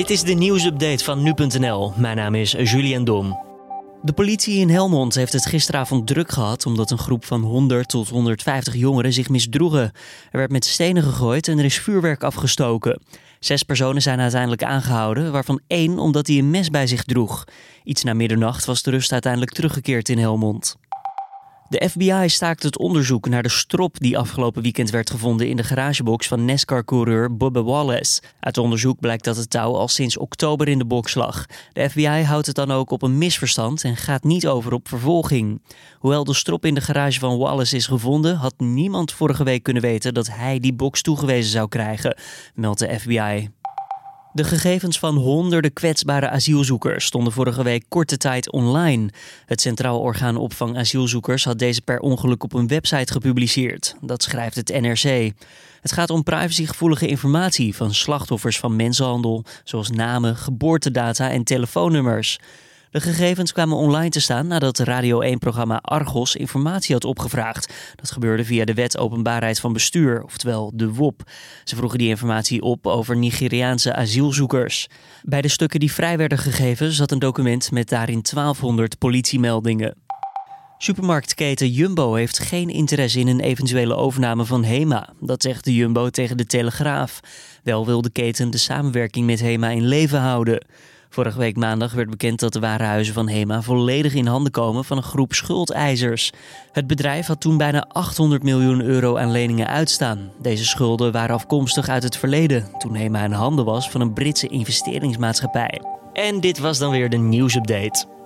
Dit is de nieuwsupdate van nu.nl. Mijn naam is Julian Dom. De politie in Helmond heeft het gisteravond druk gehad omdat een groep van 100 tot 150 jongeren zich misdroegen. Er werd met stenen gegooid en er is vuurwerk afgestoken. Zes personen zijn uiteindelijk aangehouden, waarvan één omdat hij een mes bij zich droeg. Iets na middernacht was de rust uiteindelijk teruggekeerd in Helmond. De FBI staakt het onderzoek naar de strop die afgelopen weekend werd gevonden in de garagebox van NASCAR-coureur Bubba Wallace. Uit onderzoek blijkt dat het touw al sinds oktober in de box lag. De FBI houdt het dan ook op een misverstand en gaat niet over op vervolging. Hoewel de strop in de garage van Wallace is gevonden, had niemand vorige week kunnen weten dat hij die box toegewezen zou krijgen, meldt de FBI. De gegevens van honderden kwetsbare asielzoekers stonden vorige week korte tijd online. Het Centraal Orgaan Opvang Asielzoekers had deze per ongeluk op een website gepubliceerd. Dat schrijft het NRC. Het gaat om privacygevoelige informatie van slachtoffers van mensenhandel, zoals namen, geboortedata en telefoonnummers. De gegevens kwamen online te staan nadat Radio 1-programma Argos informatie had opgevraagd. Dat gebeurde via de Wet Openbaarheid van Bestuur, oftewel de WOP. Ze vroegen die informatie op over Nigeriaanse asielzoekers. Bij de stukken die vrij werden gegeven zat een document met daarin 1200 politiemeldingen. Supermarktketen Jumbo heeft geen interesse in een eventuele overname van Hema. Dat zegt de Jumbo tegen de Telegraaf. Wel wil de keten de samenwerking met Hema in leven houden. Vorige week maandag werd bekend dat de warenhuizen van HEMA volledig in handen komen van een groep schuldeisers. Het bedrijf had toen bijna 800 miljoen euro aan leningen uitstaan. Deze schulden waren afkomstig uit het verleden, toen HEMA in handen was van een Britse investeringsmaatschappij. En dit was dan weer de nieuwsupdate.